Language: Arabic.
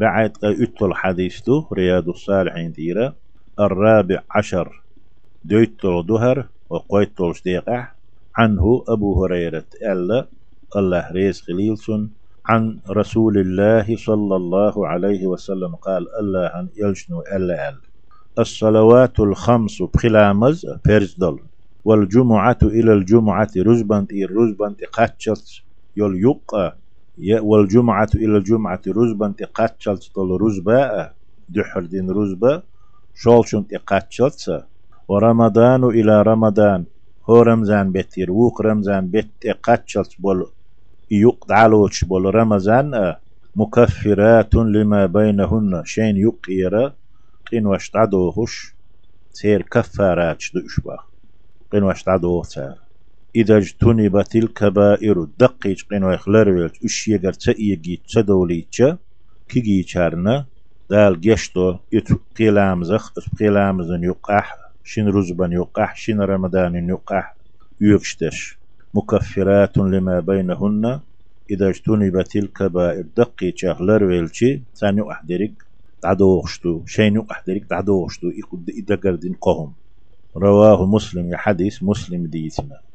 بعد قيتل حديث رياض الصالحين تيرا الرابع عشر دويتل دهر وقويتل شديقع عنه أبو هريرة ألا. الله ريس خليلسون. عن رسول الله صلى الله عليه وسلم قال الله عن يلشنو ألا أل الصلوات الخمس بخلامز فرزدل والجمعة إلى الجمعة رزبنت إلى رزبنت قاتشلت يل يقى والجمعة إلى الجمعة رزبنت قاتشلت طل رزباء دحر دين رزبا شولشنت قاتشلت ورمضان إلى رمضان هو رمضان بتير ووق رمضان بت قاتشلت بول يقدعلوش بول رمضان. مكفرات لما بينهن شين يقيرا قين واش تعدوهش سير كفارات شدوش با قين واش تعدوه سير إذا اجتنبت الكبائر دقيج قين ويخلر ويلت إش يغر تأيجي تدوليتشا كيجي چارنا دال جشتو يتو قيلامزخ قيلامزن يقح شين رزبن يقح شين رمضان يقح يغشتش مكفرات لما بينهن إذا اجتنبت الكبائر دقي شهلر ويلشي ثاني أحدرك تعدوغشتو شينو أحدرك تعدوغشتو إذا قردين قهم. رواه مسلم يا حديث مسلم ديتنا